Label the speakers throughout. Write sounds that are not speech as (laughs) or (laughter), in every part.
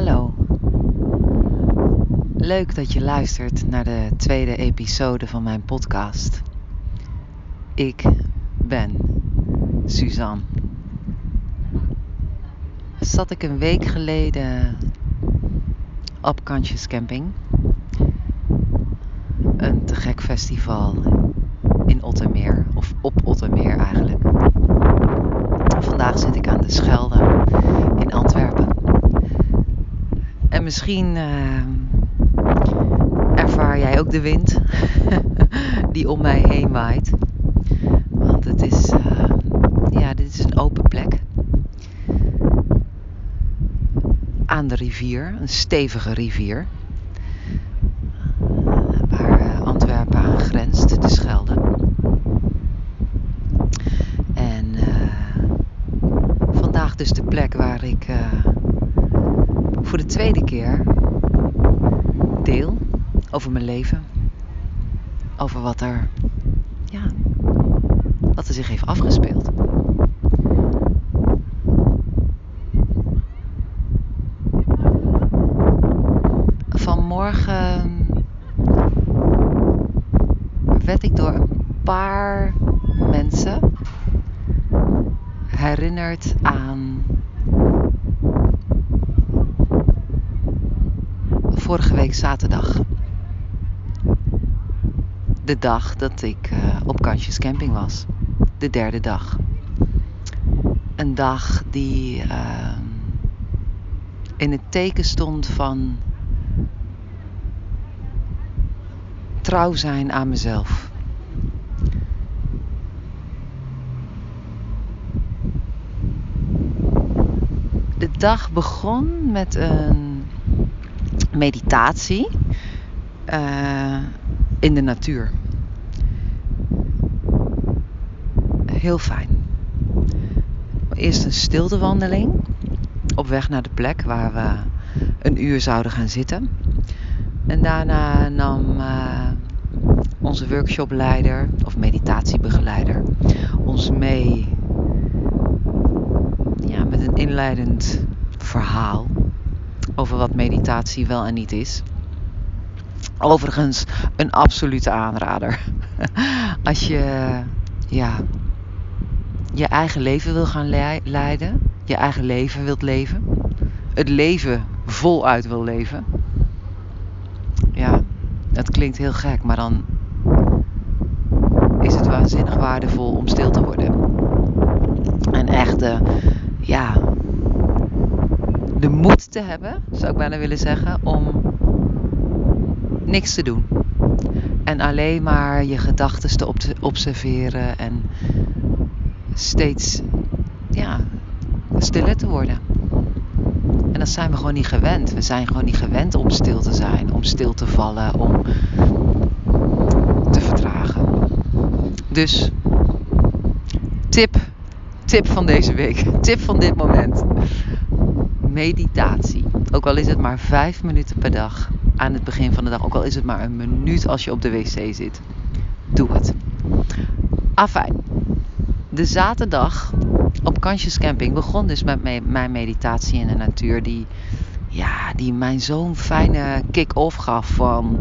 Speaker 1: Hallo. Leuk dat je luistert naar de tweede episode van mijn podcast. Ik ben Suzanne. Zat ik een week geleden op Kantjes Camping. Een te gek festival in Ottermeer, of op Ottermeer eigenlijk. Vandaag zit ik aan de Schelde in Antwerpen. En misschien uh, ervaar jij ook de wind (laughs) die om mij heen waait. Want het is, uh, ja, dit is een open plek. Aan de rivier, een stevige rivier. Waar Antwerpen aan grenst, de Schelde. En uh, vandaag dus de plek waar ik voor de tweede keer deel over mijn leven. Over wat er, ja, wat er zich heeft afgespeeld. Vanmorgen werd ik door een paar mensen herinnerd aan vorige week zaterdag. De dag dat ik uh, op Kansjes Camping was. De derde dag. Een dag die uh, in het teken stond van trouw zijn aan mezelf. De dag begon met een meditatie uh, in de natuur. Heel fijn. Eerst een stiltewandeling op weg naar de plek waar we een uur zouden gaan zitten. En daarna nam uh, onze workshopleider of meditatiebegeleider ons mee ja, met een inleidend verhaal over wat meditatie wel en niet is. Overigens een absolute aanrader. (laughs) Als je ja, je eigen leven wil gaan leiden, je eigen leven wilt leven, het leven voluit wil leven. Ja, dat klinkt heel gek, maar dan is het waanzinnig waardevol om stil te worden. En echt de, ja, de moed te hebben, zou ik bijna willen zeggen, om niks te doen. En alleen maar je gedachten te observeren en steeds ja, stiller te worden. En dat zijn we gewoon niet gewend. We zijn gewoon niet gewend om stil te zijn, om stil te vallen, om te vertragen. Dus tip, tip van deze week, (laughs) tip van dit moment meditatie. Ook al is het maar vijf minuten per dag aan het begin van de dag. Ook al is het maar een minuut als je op de wc zit. Doe het. Afijn. De zaterdag op Kansjes Camping begon dus met mijn meditatie in de natuur. Die, ja, die mijn zo'n fijne kick-off gaf van...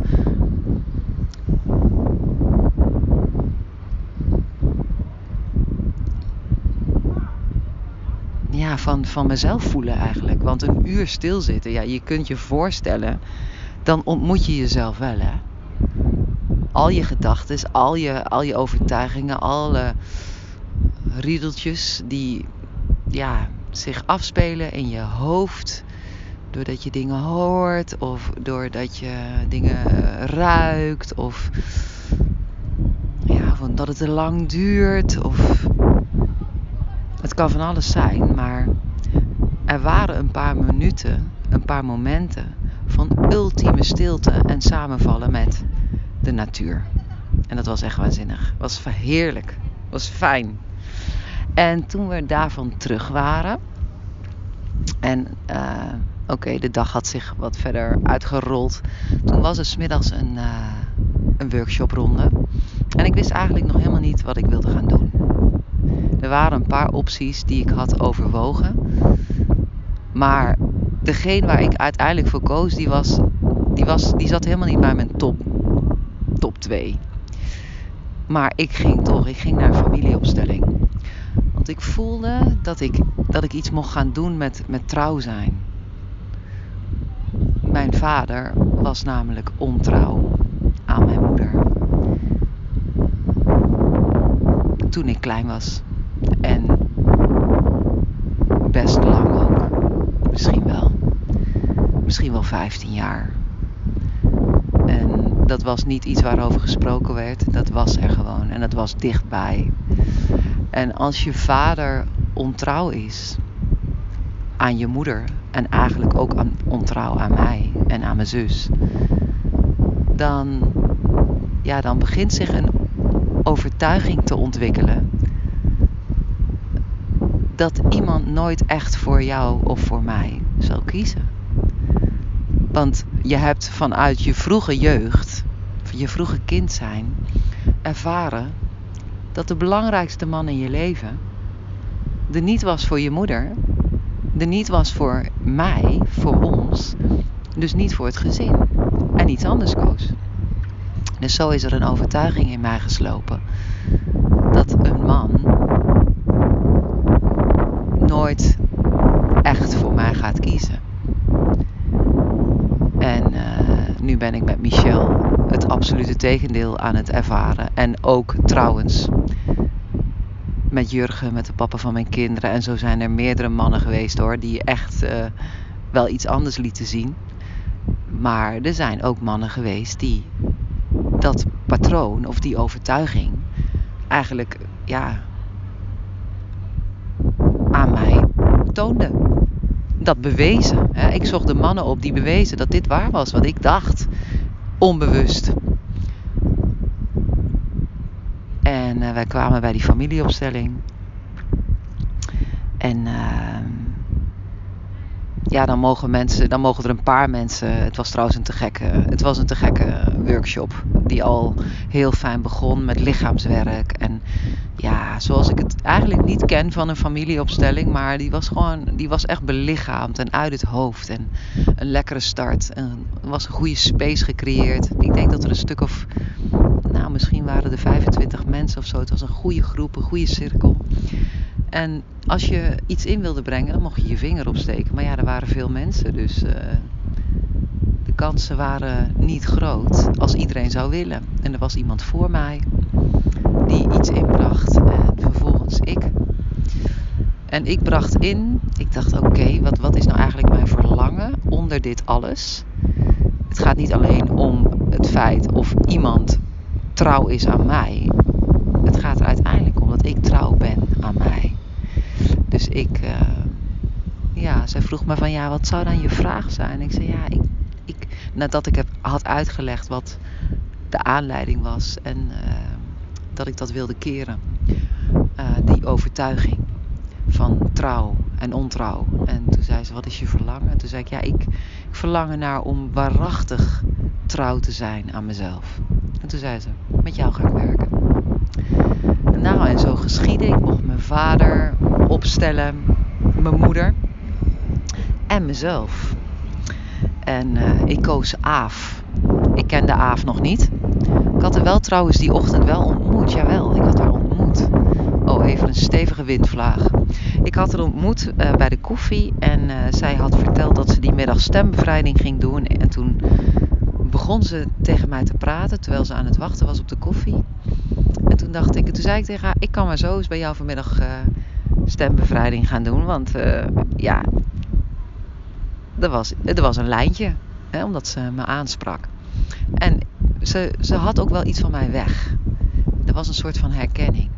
Speaker 1: ja, van, van mezelf voelen eigenlijk. Want een uur stilzitten, ja, je kunt je voorstellen, dan ontmoet je jezelf wel, hè. Al je gedachten, al je, al je overtuigingen, alle riedeltjes die ja, zich afspelen in je hoofd. Doordat je dingen hoort of doordat je dingen ruikt of ja, van dat het te lang duurt of het kan van alles zijn, maar er waren een paar minuten, een paar momenten van ultieme stilte en samenvallen met de natuur. En dat was echt waanzinnig. Was heerlijk. Was fijn. En toen we daarvan terug waren. En uh, oké, de dag had zich wat verder uitgerold. Toen was er smiddags een, uh, een workshopronde. En ik wist eigenlijk nog helemaal niet wat ik wilde gaan doen. Er waren een paar opties die ik had overwogen. Maar degene waar ik uiteindelijk voor koos, die, was, die, was, die zat helemaal niet bij mijn top, top 2. Maar ik ging toch, ik ging naar een familieopstelling. Ik voelde dat ik, dat ik iets mocht gaan doen met, met trouw zijn. Mijn vader was namelijk ontrouw aan mijn moeder. Toen ik klein was. En best lang ook. Misschien wel. Misschien wel 15 jaar. En dat was niet iets waarover gesproken werd. Dat was er gewoon. En dat was dichtbij. En als je vader ontrouw is aan je moeder en eigenlijk ook aan, ontrouw aan mij en aan mijn zus, dan, ja, dan begint zich een overtuiging te ontwikkelen dat iemand nooit echt voor jou of voor mij zal kiezen. Want je hebt vanuit je vroege jeugd, je vroege kind zijn, ervaren dat de belangrijkste man in je leven er niet was voor je moeder, er niet was voor mij, voor ons, dus niet voor het gezin en iets anders koos. Dus zo is er een overtuiging in mij geslopen dat een man nooit echt voor mij gaat kiezen. En uh, nu ben ik met Michel het absolute tegendeel aan het ervaren. En ook trouwens met Jurgen, met de papa van mijn kinderen. En zo zijn er meerdere mannen geweest hoor, die echt uh, wel iets anders lieten zien. Maar er zijn ook mannen geweest die dat patroon of die overtuiging eigenlijk ja, aan mij toonden. Dat bewezen. Hè? Ik zocht de mannen op die bewezen dat dit waar was wat ik dacht. Onbewust. En uh, wij kwamen bij die familieopstelling. En uh, ja, dan mogen mensen, dan mogen er een paar mensen. Het was trouwens een te gekke, het was een te gekke workshop die al heel fijn begon met lichaamswerk en ja, zoals ik het eigenlijk ken van een familieopstelling, maar die was gewoon, die was echt belichaamd en uit het hoofd en een lekkere start. En er was een goede space gecreëerd. Ik denk dat er een stuk of, nou misschien waren er 25 mensen of zo. Het was een goede groep, een goede cirkel. En als je iets in wilde brengen, dan mocht je je vinger opsteken. Maar ja, er waren veel mensen, dus uh, de kansen waren niet groot als iedereen zou willen. En er was iemand voor mij die iets inbracht en vervolgens ik. En ik bracht in, ik dacht oké, wat, wat is nou eigenlijk mijn verlangen onder dit alles? Het gaat niet alleen om het feit of iemand trouw is aan mij. Het gaat er uiteindelijk om dat ik trouw ben aan mij. Dus ik, uh, ja, zij vroeg me van ja, wat zou dan je vraag zijn? Ik zei ja, ik, ik nadat ik heb, had uitgelegd wat de aanleiding was en uh, dat ik dat wilde keren, uh, die overtuiging van trouw en ontrouw. En toen zei ze, wat is je verlangen? Toen zei ik, ja, ik, ik verlang naar om waarachtig trouw te zijn aan mezelf. En toen zei ze, met jou ga ik werken. En nou, en zo geschiedde. Ik mocht mijn vader opstellen, mijn moeder en mezelf. En uh, ik koos Aaf. Ik kende Aaf nog niet. Ik had er wel trouwens die ochtend wel ontmoet. Jawel, ik had haar ontmoet. Oh, even een Ik had haar ontmoet uh, bij de koffie. En uh, zij had verteld dat ze die middag stembevrijding ging doen. En toen begon ze tegen mij te praten terwijl ze aan het wachten was op de koffie. En toen dacht ik, en toen zei ik tegen haar, ik kan maar zo eens bij jou vanmiddag uh, stembevrijding gaan doen. Want ja, er was, er was een lijntje, hè, omdat ze me aansprak. En ze, ze had ook wel iets van mij weg. Er was een soort van herkenning.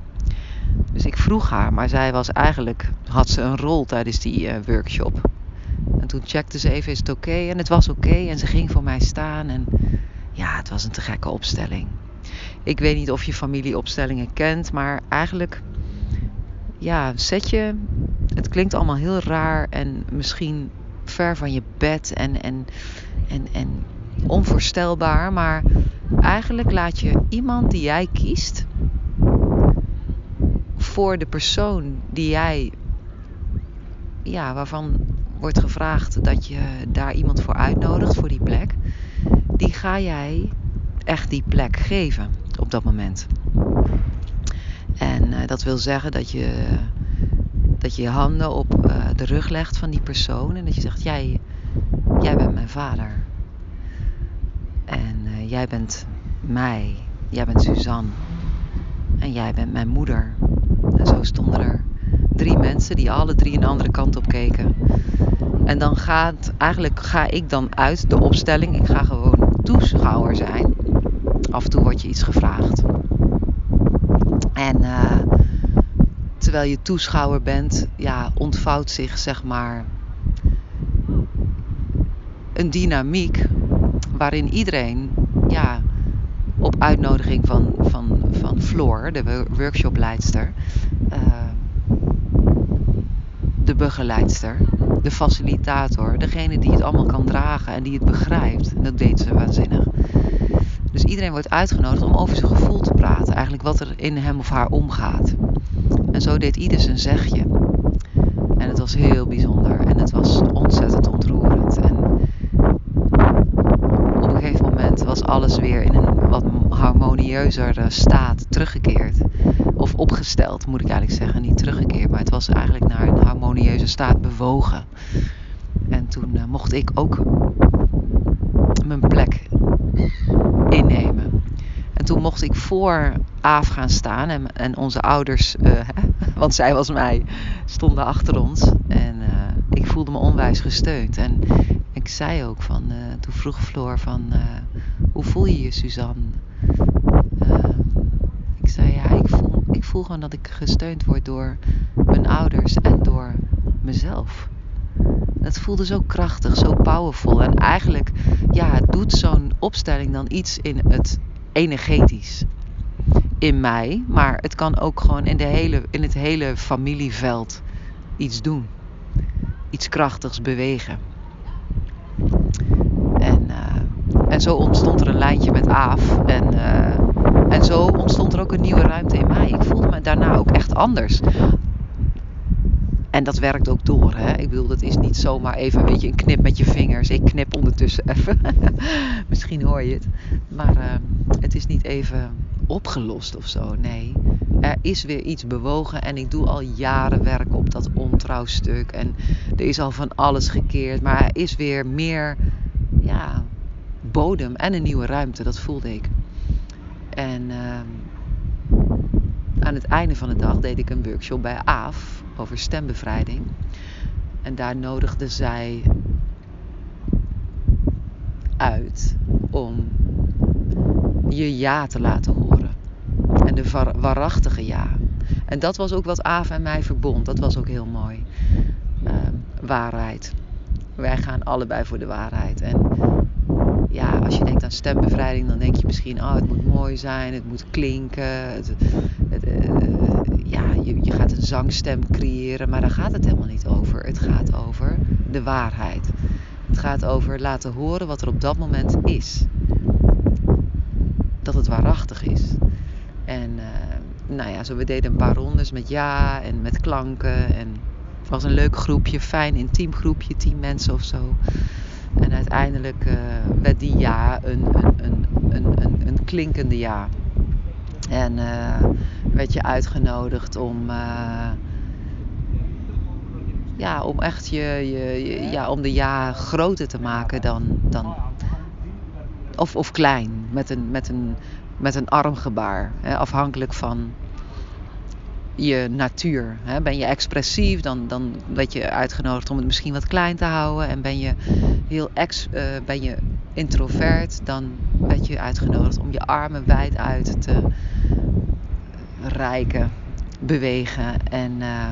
Speaker 1: Dus ik vroeg haar, maar zij was eigenlijk, had ze een rol tijdens die uh, workshop. En toen checkte ze even, is het oké? En het was oké. En ze ging voor mij staan. En ja, het was een te gekke opstelling. Ik weet niet of je familieopstellingen kent, maar eigenlijk, ja, zet je. Het klinkt allemaal heel raar en misschien ver van je bed en, en, en, en onvoorstelbaar. Maar eigenlijk laat je iemand die jij kiest voor de persoon die jij, ja, waarvan wordt gevraagd dat je daar iemand voor uitnodigt voor die plek, die ga jij echt die plek geven op dat moment. En dat wil zeggen dat je dat je je handen op uh, de rug legt van die persoon en dat je zegt: Jij, jij bent mijn vader. En uh, jij bent mij. Jij bent Suzanne. En jij bent mijn moeder. En zo stonden er drie die alle drie een andere kant op keken. En dan gaat, eigenlijk ga ik dan uit de opstelling. Ik ga gewoon toeschouwer zijn. Af en toe wordt je iets gevraagd. En uh, terwijl je toeschouwer bent, ja, ontvouwt zich zeg maar een dynamiek waarin iedereen ja, op uitnodiging van, van, van Floor, de workshopleidster, uh, de begeleidster, de facilitator, degene die het allemaal kan dragen en die het begrijpt. En dat deed ze waanzinnig. Dus iedereen wordt uitgenodigd om over zijn gevoel te praten, eigenlijk wat er in hem of haar omgaat. En zo deed ieder zijn zegje. En het was heel bijzonder en het was ontzettend ontroerend. En op een gegeven moment was alles weer in een wat harmonieuzer staat teruggekeerd. Of opgesteld, moet ik eigenlijk zeggen. Niet teruggekeerd, maar het was eigenlijk naar een harmonieuze staat bewogen. En toen uh, mocht ik ook mijn plek innemen. En toen mocht ik voor Aaf gaan staan. En, en onze ouders, (laughs) uh, want zij was mij, stonden achter ons. En uh, ik voelde me onwijs gesteund. En ik zei ook van, toen vroeg Floor van, hoe voel je je Suzanne? Ja, ik voel, ik voel gewoon dat ik gesteund word door mijn ouders en door mezelf. Het voelde zo krachtig, zo powerful. En eigenlijk, ja, doet zo'n opstelling dan iets in het energetisch in mij, maar het kan ook gewoon in, de hele, in het hele familieveld iets doen. Iets krachtigs bewegen. En, uh, en zo ontstond er een lijntje met Aaf. En, uh, en zo ontstond er ook een nieuwe ruimte in mij. Ik voelde me daarna ook echt anders. En dat werkt ook door. Hè? Ik bedoel, dat is niet zomaar even weet je, een knip met je vingers. Ik knip ondertussen even. (laughs) Misschien hoor je het. Maar uh, het is niet even opgelost of zo. Nee, er is weer iets bewogen en ik doe al jaren werk op dat ontrouwstuk. En er is al van alles gekeerd, maar er is weer meer ja, bodem en een nieuwe ruimte. Dat voelde ik. En uh, aan het einde van de dag deed ik een workshop bij AAF over stembevrijding. En daar nodigde zij uit om je ja te laten horen. En de waarachtige ja. En dat was ook wat Ava en mij verbond. Dat was ook heel mooi. Uh, waarheid. Wij gaan allebei voor de waarheid. En ja, als je denkt aan stembevrijding, dan denk je misschien: oh, het moet mooi zijn, het moet klinken. Het, het, uh, ja, je, je gaat een zangstem creëren, maar daar gaat het helemaal niet over. Het gaat over de waarheid. Het gaat over laten horen wat er op dat moment is dat het waarachtig is. En uh, nou ja, zo we deden een paar rondes met ja en met klanken. En was een leuk groepje, fijn intiem groepje, tien mensen of zo. En uiteindelijk uh, werd die ja een, een, een, een, klinkende ja. En uh, werd je uitgenodigd om, uh, ja, om echt je, je, ja, om de ja groter te maken dan, dan, of, of klein, met een, met een, met een armgebaar. Hè, afhankelijk van je natuur. Ben je expressief, dan, dan werd je uitgenodigd om het misschien wat klein te houden. En ben je heel ex, uh, ben je introvert, dan werd je uitgenodigd om je armen wijd uit te reiken, bewegen. En uh,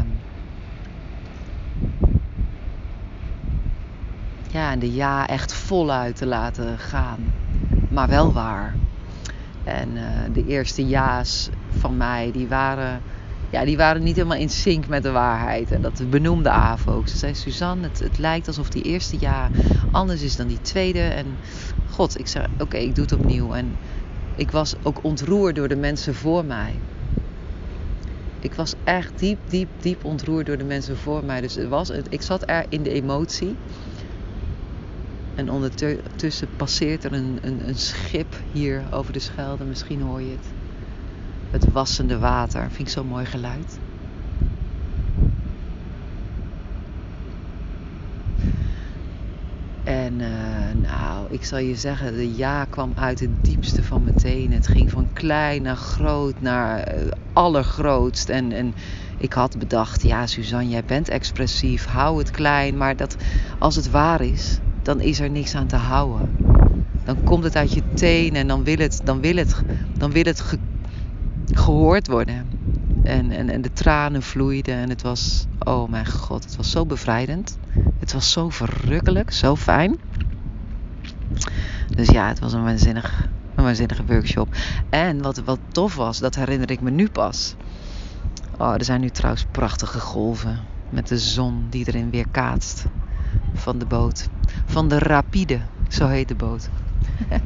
Speaker 1: ja, de ja echt voluit te laten gaan maar wel waar. En uh, de eerste ja's van mij, die waren, ja, die waren niet helemaal in sync met de waarheid. En dat benoemde Aaf ook. Ze zei, Suzanne, het, het lijkt alsof die eerste ja anders is dan die tweede. En god, ik zei, oké, ik doe het opnieuw. En ik was ook ontroerd door de mensen voor mij. ik was echt diep, diep, diep ontroerd door de mensen voor mij. Dus het was, ik zat er in de emotie. En ondertussen passeert er een, een, een schip hier over de Schelde. Misschien hoor je het. Het wassende water. Vind ik zo'n mooi geluid. En uh, nou, ik zal je zeggen, de ja kwam uit het diepste van meteen. Het ging van klein naar groot naar uh, allergrootst. En, en ik had bedacht, ja Suzanne, jij bent expressief, hou het klein. Maar dat, als het waar is, dan is er niks aan te houden. Dan komt het uit je tenen en dan wil het, dan wil het, dan wil het gehoord worden. En, en, en de tranen vloeiden en het was, oh mijn god, het was zo bevrijdend. Het was zo verrukkelijk, zo fijn. Dus ja, het was een waanzinnig, een waanzinnige workshop. En wat, wat tof was, dat herinner ik me nu pas. Oh, er zijn nu trouwens prachtige golven. Met de zon die erin weer kaatst. Van de boot. Van de Rapide, zo heet de boot. (laughs)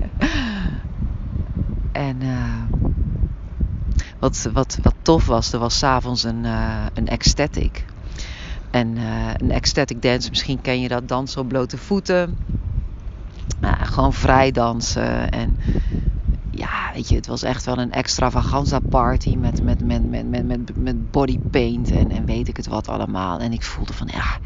Speaker 1: en uh, wat, wat, wat tof was, er was s'avonds een, uh, een ecstatic. En uh, een ecstatic dance, misschien ken je dat, dansen op blote voeten. gewoon vrij dansen. En ja, weet je, het was echt wel een extravaganza party met, met, met, met, met, met, met body paint en, en weet ik het wat allemaal. En ik voelde van, ja,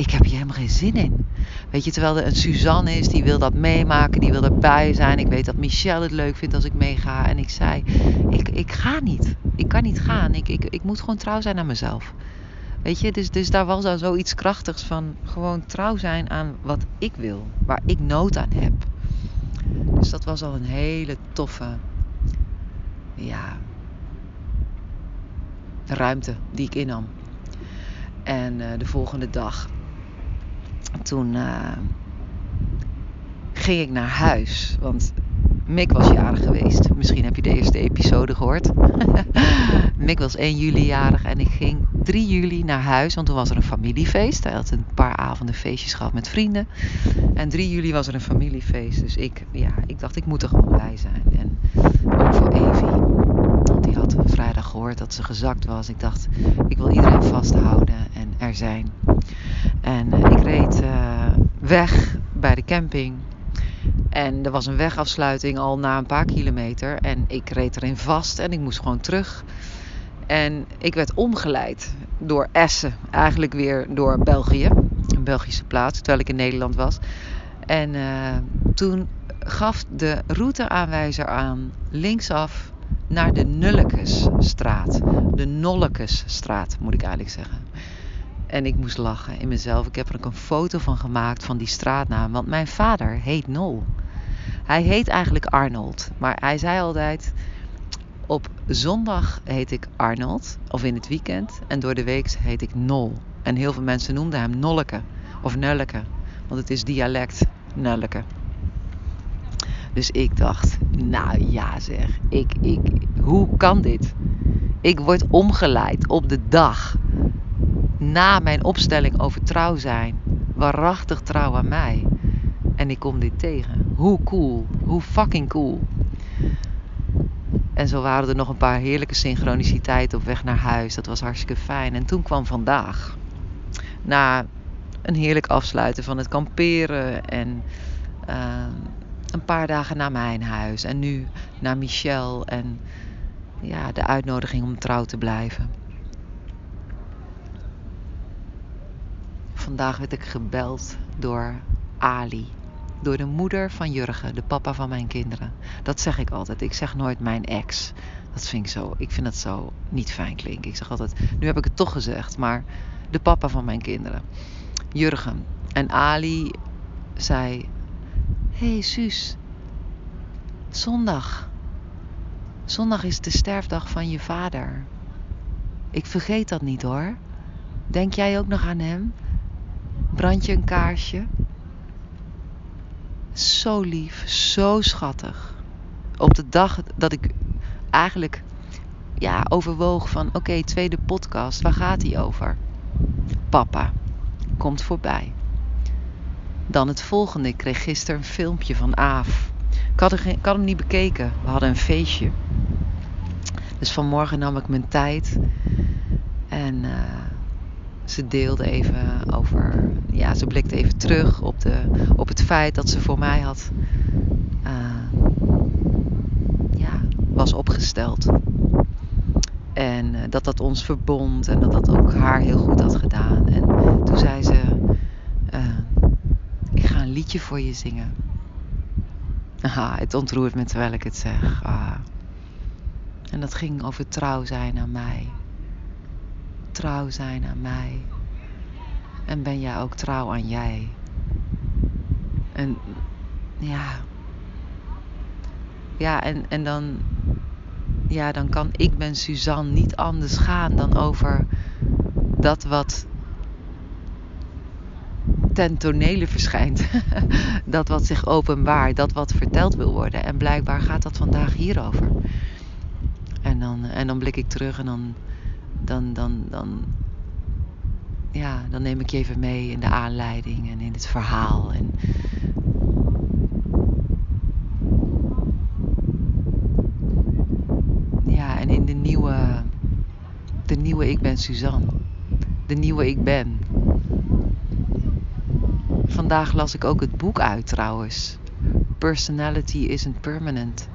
Speaker 1: ik heb hier helemaal geen zin in. Weet je, terwijl er een Suzanne is, die wil dat meemaken, die wil erbij zijn. Ik weet dat Michelle het leuk vindt als ik meega. En ik zei, ik, ik ga niet. Ik kan niet gaan. Ik, ik, ik moet gewoon trouw zijn aan mezelf. Weet je, dus, dus daar was al zoiets krachtigs van gewoon trouw zijn aan wat ik wil, waar ik nood aan heb. Dus dat was al een hele toffe, ja, ruimte die ik innam. En uh, de volgende dag toen uh, ging ik naar huis. Want Mick was jarig geweest. Misschien heb je de eerste episode gehoord. (laughs) Mick was 1 juli jarig en ik ging 3 juli naar huis. Want toen was er een familiefeest. Hij had een paar avonden feestjes gehad met vrienden. En 3 juli was er een familiefeest. Dus ik, ja, ik dacht, ik moet er gewoon bij zijn. En ook voor Evie. Want die had vrijdag gehoord dat ze gezakt was. Ik dacht, ik wil iedereen vasthouden en er zijn. En uh, ik reed uh, weg bij de camping. En er was een wegafsluiting al na een paar kilometer. En ik reed erin vast en ik moest gewoon terug. En ik werd omgeleid door Essen. Eigenlijk weer door België. Een Belgische plaats, terwijl ik in Nederland was. En uh, toen gaf de routeaanwijzer aan linksaf naar de Nullekesstraat. De Nollekesstraat, moet ik eigenlijk zeggen. En ik moest lachen in mezelf. Ik heb er ook een foto van gemaakt van die straatnaam. Want mijn vader heet Nol. Hij heet eigenlijk Arnold. Maar hij zei altijd: Op zondag heet ik Arnold. Of in het weekend. En door de week heet ik Nol. En heel veel mensen noemden hem Nolleke. Of Nulleke. Want het is dialect Nulleke. Dus ik dacht: Nou ja, zeg. Ik, ik, hoe kan dit? Ik word omgeleid op de dag na mijn opstelling over trouw zijn. Waarachtig trouw aan mij. En ik kom dit tegen. Hoe cool. Hoe fucking cool. En zo waren er nog een paar heerlijke synchroniciteiten op weg naar huis. Dat was hartstikke fijn. En toen kwam vandaag. Na een heerlijk afsluiten van het kamperen. En uh, een paar dagen naar mijn huis. En nu naar Michel. En ja, de uitnodiging om trouw te blijven. Vandaag werd ik gebeld door Ali. Door de moeder van Jurgen, de papa van mijn kinderen. Dat zeg ik altijd. Ik zeg nooit mijn ex. Dat vind ik zo. Ik vind dat zo niet fijn klinken. Ik zeg altijd, nu heb ik het toch gezegd, maar de papa van mijn kinderen. Jurgen. En Ali zei: hey, Suus, zondag. Zondag is de sterfdag van je vader. Ik vergeet dat niet hoor. Denk jij ook nog aan hem? Brand je een kaarsje? Zo lief, zo schattig. Op de dag dat ik eigenlijk ja, overwoog van oké, tweede podcast, waar gaat die over? Papa komt voorbij. Dan het volgende, ik kreeg gisteren een filmpje van Aaf. Ik had, had hem niet bekeken, we hadden een feestje. Dus vanmorgen nam ik mijn tijd en uh, ze deelde even over, ja, ze blikte even terug op, de, op het feit dat ze voor mij had, uh, ja, was opgesteld. En uh, dat dat ons verbond en dat dat ook haar heel goed had gedaan. En toen zei ze, ik ga een liedje voor je zingen. (laughs) Aha, het ontroert me terwijl ik het zeg. Ah. En dat ging over trouw zijn aan mij. Trouw zijn aan mij. En ben jij ook trouw aan jij? En ja. Ja, en, en dan. Ja, dan kan ik ben Suzanne niet anders gaan dan over dat wat ten tonele verschijnt. (laughs) dat wat zich openbaart, dat wat verteld wil worden. En blijkbaar gaat dat vandaag hierover. En dan, en dan blik ik terug en dan, dan, dan, dan, ja, dan neem ik je even mee in de aanleiding en in het verhaal. En, ja, en in de nieuwe, de nieuwe Ik Ben Suzanne. De nieuwe Ik Ben. Vandaag las ik ook het boek uit trouwens. Personality isn't permanent.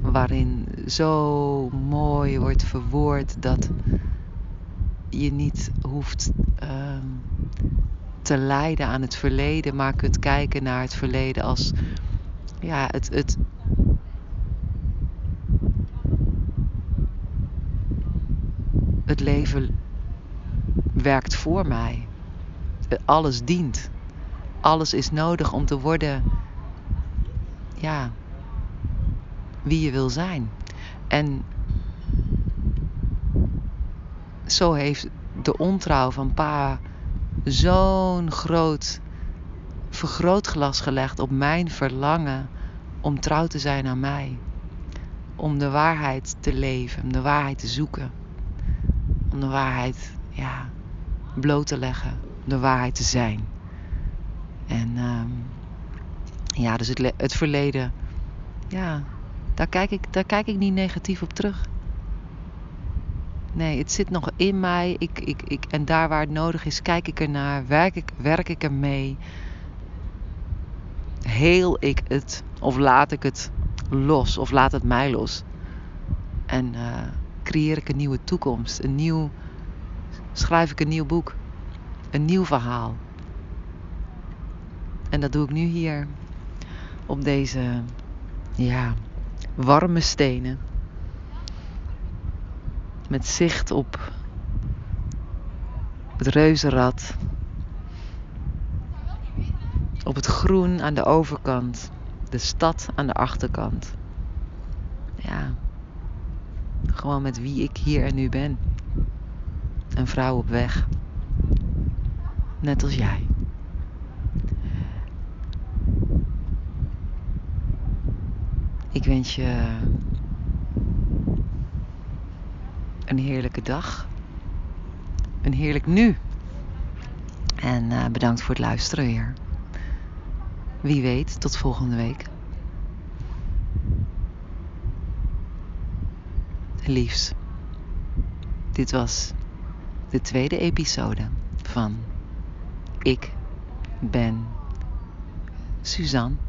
Speaker 1: Waarin zo mooi wordt verwoord dat je niet hoeft um, te lijden aan het verleden, maar kunt kijken naar het verleden als ja, het, het, het leven werkt voor mij. Alles dient alles is nodig om te worden, ja, wie je wil zijn. En zo heeft de ontrouw van pa zo'n groot vergrootglas gelegd op mijn verlangen om trouw te zijn aan mij. Om de waarheid te leven, om de waarheid te zoeken. Om de waarheid ja, bloot te leggen, om de waarheid te zijn. En um, ja, dus het, het verleden, ja, daar kijk, ik, daar kijk ik niet negatief op terug. Nee, het zit nog in mij. Ik, ik, ik, en daar waar het nodig is, kijk ik ernaar. Werk ik, werk ik ermee. Heel ik het. Of laat ik het los. Of laat het mij los. En uh, creëer ik een nieuwe toekomst. Een nieuw, schrijf ik een nieuw boek. Een nieuw verhaal. En dat doe ik nu hier op deze ja, warme stenen. Met zicht op het reuzenrad. Op het groen aan de overkant. De stad aan de achterkant. Ja. Gewoon met wie ik hier en nu ben. Een vrouw op weg. Net als jij. Ik wens je een heerlijke dag. Een heerlijk nu. En uh, bedankt voor het luisteren weer. Wie weet, tot volgende week. Liefs. Dit was de tweede episode van Ik ben Suzanne.